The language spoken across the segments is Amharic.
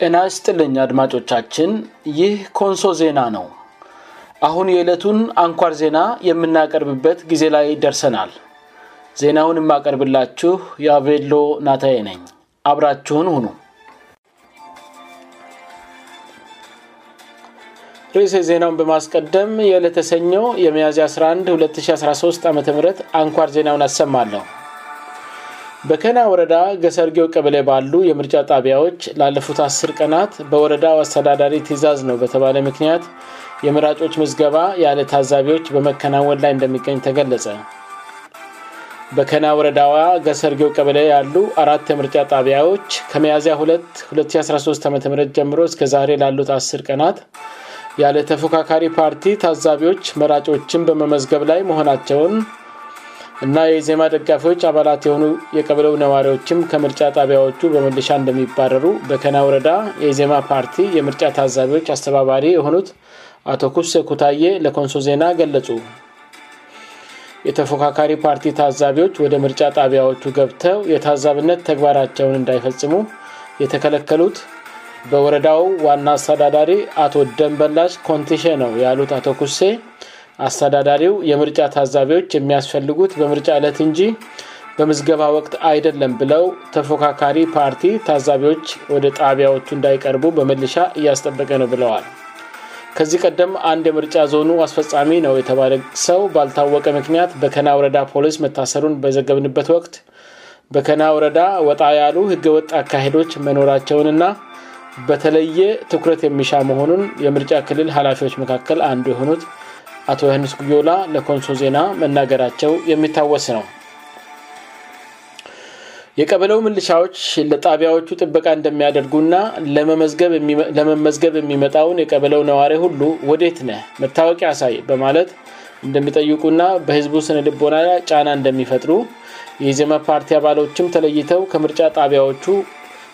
የናስ ጥልኝ አድማጮቻችን ይህ ኮንሶ ዜና ነው አሁን የዕለቱን አንኳር ዜና የምናቀርብበት ጊዜ ላይ ደርሰናል ዜናውን የማቀርብላችሁ የአቬሎ ናታዬ ነኝ አብራችሁን ሁኑ ርእሰ ዜናውን በማስቀደም የዕለት ሰኘው የመያዚ 11 2013 ዓም አንኳር ዜናን ያሰማለሁ በከና ወረዳ ገሰርጌው ቀበለ ባሉ የምርጫ ጣቢያዎች ላለፉት አስር ቀናት በወረዳው አስተዳዳሪ ትእዛዝ ነው በተባለ ምክንያት የመራጮች መዝገባ ያለ ታዛቢዎች በመከናወን ላይ እንደሚገኝ ተገለጸ በከና ወረዳዋ ገሰርጌው ቀበለ ያሉ አራት የምርጫ ጣቢያዎች ከመያዝያ 22013 ዓም ጀምሮ እስከዛሬ ላሉት አ0ር ቀናት ያለ ተፎካካሪ ፓርቲ ታዛቢዎች መራጮችን በመመዝገብ ላይ መሆናቸውን እና የዜማ ደጋፊዎች አባላት የሆኑ የቀብለው ነዋሪዎችም ከምርጫ ጣቢያዎቹ በመልሻ እንደሚባረሩ በከና ወረዳ የዜማ ፓርቲ የምርጫ ታዛቢዎች አስተባባሪ የሆኑት አቶ ኩሴ ኩታዬ ለኮንሶ ዜና ገለጹ የተፎካካሪ ፓርቲ ታዛቢዎች ወደ ምርጫ ጣቢያዎቹ ገብተው የታዛብነት ተግባራቸውን እንዳይፈጽሙ የተከለከሉት በወረዳው ዋና አስተዳዳሪ አቶ ደንበላሽ ኮንቲሼ ነው ያሉት አቶ ኩሴ አስተዳዳሪው የምርጫ ታዛቢዎች የሚያስፈልጉት በምርጫ ዕለት እንጂ በመዝገባ ወቅት አይደለም ብለው ተፎካካሪ ፓርቲ ታዛቢዎች ወደ ጣቢያዎቹ እንዳይቀርቡ በመልሻ እያስጠበቀ ነው ብለዋል ከዚህ ቀደም አንድ የምርጫ ዞኑ አስፈጻሚ ነው የተባለ ሰው ባልታወቀ ምክንያት በከና ወረዳ ፖሊስ መታሰሩን በዘገብንበት ወቅት በከና ወረዳ ወጣ ያሉ ህገ ወጥ አካሄዶች መኖራቸውን እና በተለየ ትኩረት የሚሻ መሆኑን የምርጫ ክልል ሀላፊዎች መካከል አንዱ የሆኑት አቶ ዮህንስ ጉዮላ ለኮንሶ ዜና መናገራቸው የሚታወስ ነው የቀበለው ምልሻዎች ለጣቢያዎቹ ጥበቃ እንደሚያደርጉና ለመመዝገብ የሚመጣውን የቀበለው ነዋሪ ሁሉ ወዴት ነ መታወቂ አሳይ በማለት እንደሚጠይቁና በህዝቡ ስነልቦና ጫና እንደሚፈጥሩ የዜማ ፓርቲ አባሎችም ተለይተው ከምርጫ ጣቢያዎቹ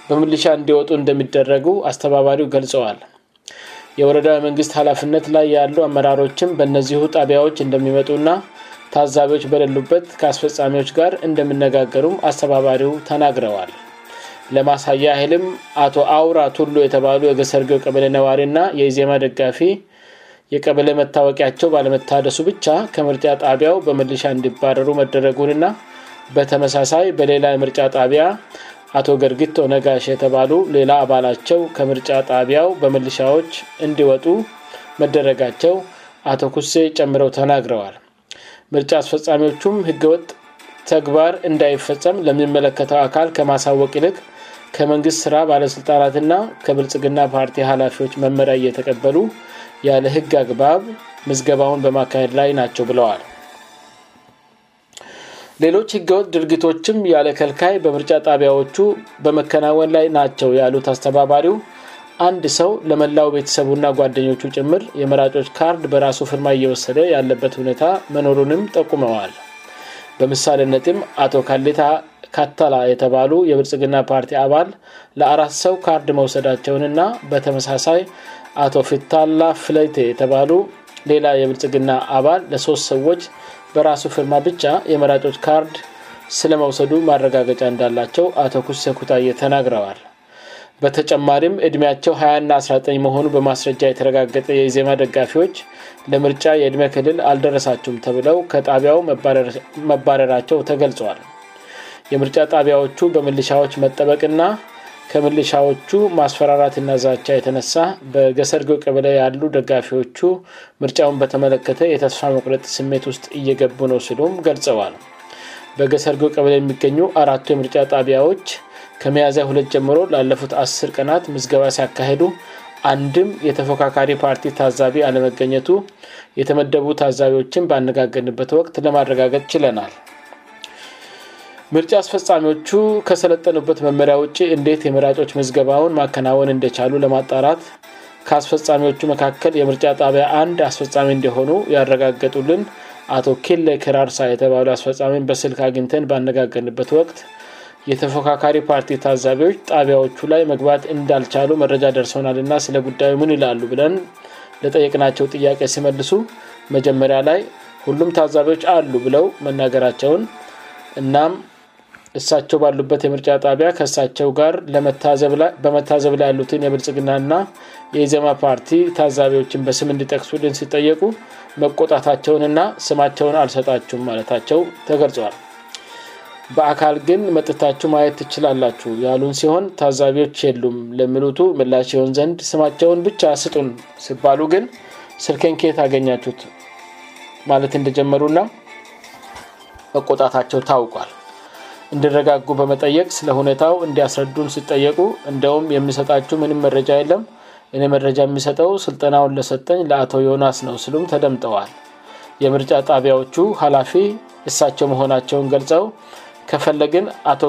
በምልሻ እንዲወጡ እንደሚደረጉ አስተባባሪው ገልጸዋል የወረዳ የመንግስት ሀላፍነት ላይ ያሉ አመራሮችም በእነዚሁ ጣቢያዎች እንደሚመጡና ታዛቢዎች በደሉበት ከአስፈፃሚዎች ጋር እንደምነጋገሩም አስተባባሪው ተናግረዋል ለማሳያ ያህልም አቶ አውራ ቱሎ የተባሉ የገሰርጌው ቀበለ ነዋሪና የኢዜማ ደጋፊ የቀበለ መታወቂያቸው ባለመታደሱ ብቻ ከምርጫ ጣቢያው በመልሻ እንዲባረሩ መደረጉንና በተመሳሳይ በሌላ ምርጫ ጣቢያ አቶ ገርጊቶ ነጋሽ የተባሉ ሌላ አባላቸው ከምርጫ ጣቢያው በመልሻዎች እንዲወጡ መደረጋቸው አቶ ኩሴ ጨምረው ተናግረዋል ምርጫ አስፈፃሚዎቹም ህገወጥ ተግባር እንዳይፈጸም ለሚመለከተው አካል ከማሳወቅ ይልቅ ከመንግስት ስራ ባለስልጣናትና ከብልጽግና ፓርቲ ኃላፊዎች መመሪያ እየተቀበሉ ያለ ህግ አግባብ ምዝገባውን በማካሄድ ላይ ናቸው ብለዋል ሌሎች ህገወት ድርጊቶችም ያለ ከልካይ በምርጫ ጣቢያዎቹ በመከናወን ላይ ናቸው ያሉት አስተባባሪው አንድ ሰው ለመላው ቤተሰቡና ጓደኞቹ ጭምር የመራጮች ካርድ በራሱ ፍርማ እየወሰደ ያለበት ሁኔታ መኖሩንም ጠቁመዋል በምሳሌነትም አቶ ካሌታ ካታላ የተባሉ የብርጽግና ፓርቲ አባል ለአራት ሰው ካርድ መውሰዳቸውንና በተመሳሳይ አቶ ፊታላ ፍለቴ የተባሉ ሌላ የብርጽግና አባል ለሶስት ሰዎች በራሱ ፍርማ ብጫ የመራጮች ካርድ ስለመውሰዱ ማረጋገጫ እንዳላቸው አቶ ኩሴኩታዬ ተናግረዋል በተጨማሪም ዕድሜያቸው 2ና 19 መሆኑ በማስረጃ የተረጋገጠ የዜማ ደጋፊዎች ለምርጫ የዕድሜ ክልል አልደረሳቸሁም ተብለው ከጣቢያው መባረራቸው ተገልጸዋል የምርጫ ጣቢያዎቹ በምልሻዎች መጠበቅና ከምልሻዎቹ ማስፈራራትና ዛቻ የተነሳ በገሰርጌው ቀበለ ያሉ ደጋፊዎቹ ምርጫውን በተመለከተ የተስፋ መቁረጥ ስሜት ውስጥ እየገቡ ነው ሲሉም ገልጸዋል በገሰርጌው ቀበለ የሚገኙ አራቱ የምርጫ ጣቢያዎች ከመያዝያ ሁለት ጀምሮ ላለፉት አስር ቀናት መዝገባ ሲያካሄዱ አንድም የተፎካካሪ ፓርቲ ታዛቢ አለመገኘቱ የተመደቡ ታዛቢዎችን ባነጋገንበት ወቅት ለማረጋገጥ ችለናል ምርጫ አስፈጻሚዎቹ ከሰለጠኑበት መመሪያ ውጭ እንዴት የመራጮች መዝገባውን ማከናወን እንደቻሉ ለማጣራት ከአስፈፃሚዎቹ መካከል የምርጫ ጣቢያ አንድ አስፈፃሚ እንደሆኑ ያረጋገጡልን አቶ ኬለ ክራርሳ የተባሉ አስፈፃሚን በስልክ አግኝተን ባነጋገንበት ወቅት የተፎካካሪ ፓርቲ ታዛቢዎች ጣቢያዎቹ ላይ መግባት እንዳልቻሉ መረጃ ደርሰናልእና ስለጉዳዩ ምን ይላሉ ብለን ለጠይቅ ናቸው ጥያቄ ሲመልሱ መጀመሪያ ላይ ሁሉም ታዛቢዎች አሉ ብለው መናገራቸውን እናም እሳቸው ባሉበት የምርጫ ጣቢያ ከእሳቸው ጋር በመታዘብ ላይ ያሉትን የብልጽግናና የኢዘማ ፓርቲ ታዛቢዎችን በስም እንዲጠቅሱልን ሲጠየቁ መቆጣታቸውን እና ስማቸውን አልሰጣችሁም ማለታቸው ተገልጸዋል በአካል ግን መጥታችሁ ማየት ትችላላችሁ ያሉን ሲሆን ታዛቢዎች የሉም ለሚሉቱ ምላሽ የሆን ዘንድ ስማቸውን ብቻ ስጡን ሲባሉ ግን ስልከንኬት ታገኛችሁት ማለት እንደጀመሩና መቆጣታቸው ታውቋል እንድረጋጉ በመጠየቅ ስለ ሁኔታው እንዲያስረዱን ሲጠየቁ እንደውም የሚሰጣችሁ ምንም መረጃ የለም እኔ መረጃ የሚሰጠው ስልጠናውን ለሰጠኝ ለአቶ ዮናስ ነው ስሉም ተደምጠዋል የምርጫ ጣቢያዎቹ ኃላፊ እሳቸው መሆናቸውን ገልጸው ከፈለግን አቶ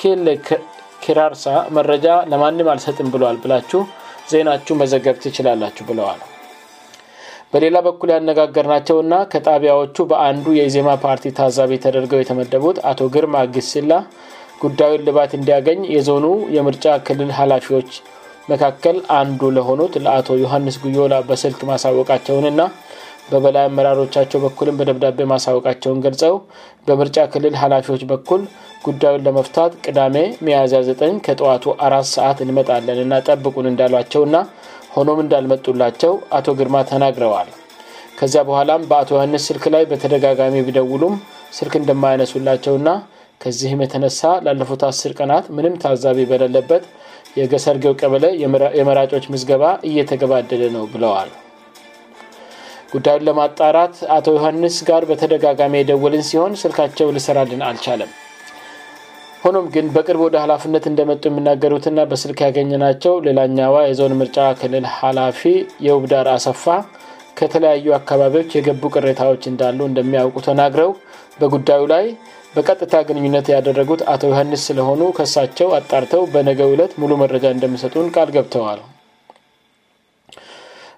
ኬሌኬራርሳ መረጃ ለማንም አልሰጥም ብለዋል ብላችሁ ዜናችሁ መዘገብት ይችላላችሁ ብለዋል በሌላ በኩል ያነጋገር ናቸውና ከጣቢያዎቹ በአንዱ የኢዜማ ፓርቲ ታዛቢ ተደርገው የተመደቡት አቶ ግርማ ግስላ ጉዳዩን ልባት እንዲያገኝ የዞኑ የምርጫ ክልል ኃላፊዎች መካከል አንዱ ለሆኑት ለአቶ ዮሐንስ ጉዮላ በስልክ ማሳወቃቸውንና በበላይ አመራሮቻቸው በኩልም በደብዳቤ ማሳወቃቸውን ገልጸው በምርጫ ክልል ኃላፊዎች በኩል ጉዳዩን ለመፍታት ቅዳሜ ሚያዚ9 ከጠዋቱ አራት ሰዓት እንመጣለን እና ጠብቁን እንዳሏቸውና ሆኖም እንዳልመጡላቸው አቶ ግርማ ተናግረዋል ከዚያ በኋላም በአቶ ዮሐንስ ስልክ ላይ በተደጋጋሚ ቢደውሉም ስልክ እንደማያነሱላቸው ና ከዚህም የተነሳ ላለፉት አስ ቀናት ምንም ታዛቢ በሌለበት የገሰርጌው ቀበለ የመራጮች መዝገባ እየተገባደደ ነው ብለዋል ጉዳዩን ለማጣራት አቶ ዮሐንስ ጋር በተደጋጋሚ የደውልን ሲሆን ስልካቸው ልሰራልን አልቻለም ሆኖም ግን በቅርብ ወደ ሀላፍነት እንደመጡ የሚናገሩትና በስልክ ያገኘ ናቸው ሌላኛዋ የዞን ምርጫ ክልል ሀላፊ የውብዳር አሰፋ ከተለያዩ አካባቢዎች የገቡ ቅሬታዎች እንዳሉ እንደሚያውቁ ተናግረው በጉዳዩ ላይ በቀጥታ ግንኙነት ያደረጉት አቶ ዮሀንስ ስለሆኑ ከሳቸው አጣርተው በነገው ዕለት ሙሉ መረጃ እንደሚሰጡን ቃል ገብተዋል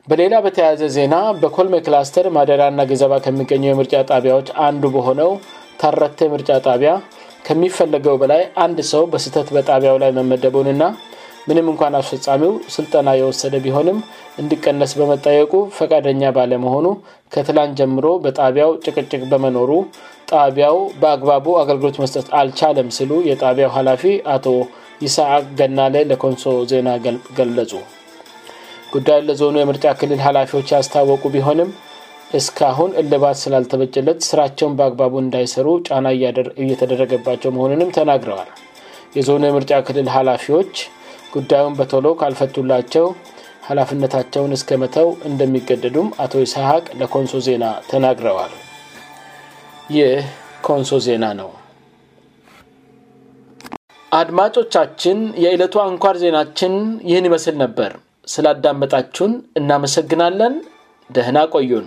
በሌላ በተያያዘ ዜና በኮልሜ ክላስተር ማዴራ ና ግዘባ ከሚገኘው የምርጫ ጣቢያዎች አንዱ በሆነው ታረተ ምርጫ ጣቢያ ከሚፈለገው በላይ አንድ ሰው በስህተት በጣቢያው ላይ መመደቡን ና ምንም እንኳን አስፈፃሚው ስልጠና የወሰደ ቢሆንም እንድቀነስ በመታየቁ ፈቃደኛ ባለመሆኑ ከትላን ጀምሮ በጣቢያው ጭቅጭቅ በመኖሩ ጣቢያው በአግባቡ አገልግሎት መስጠት አልቻለም ስሉ የጣቢያው ሀላፊ አቶ ይሳአቅ ገናሌ ለኮንሶ ዜና ገለጹ ጉዳይን ለዞኑ የምርጫ ክልል ኃላፊዎች ያስታወቁ ቢሆንም እስካሁን እልባት ስላልተበጀለት ስራቸውን በአግባቡ እንዳይሰሩ ጫና እየተደረገባቸው መሆኑንም ተናግረዋል የዞኑ የምርጫ ክልል ኃላፊዎች ጉዳዩን በቶሎ ካልፈቱላቸው ሀላፍነታቸውን እስከመተው እንደሚገደዱም አቶ ይሳሀቅ ለኮንሶ ዜና ተናግረዋል ይህ ኮንሶ ዜና ነው አድማጮቻችን የዕለቱ አንኳር ዜናችን ይህን ይመስል ነበር ስላዳመጣችሁን እናመሰግናለን ደህና ቆዩን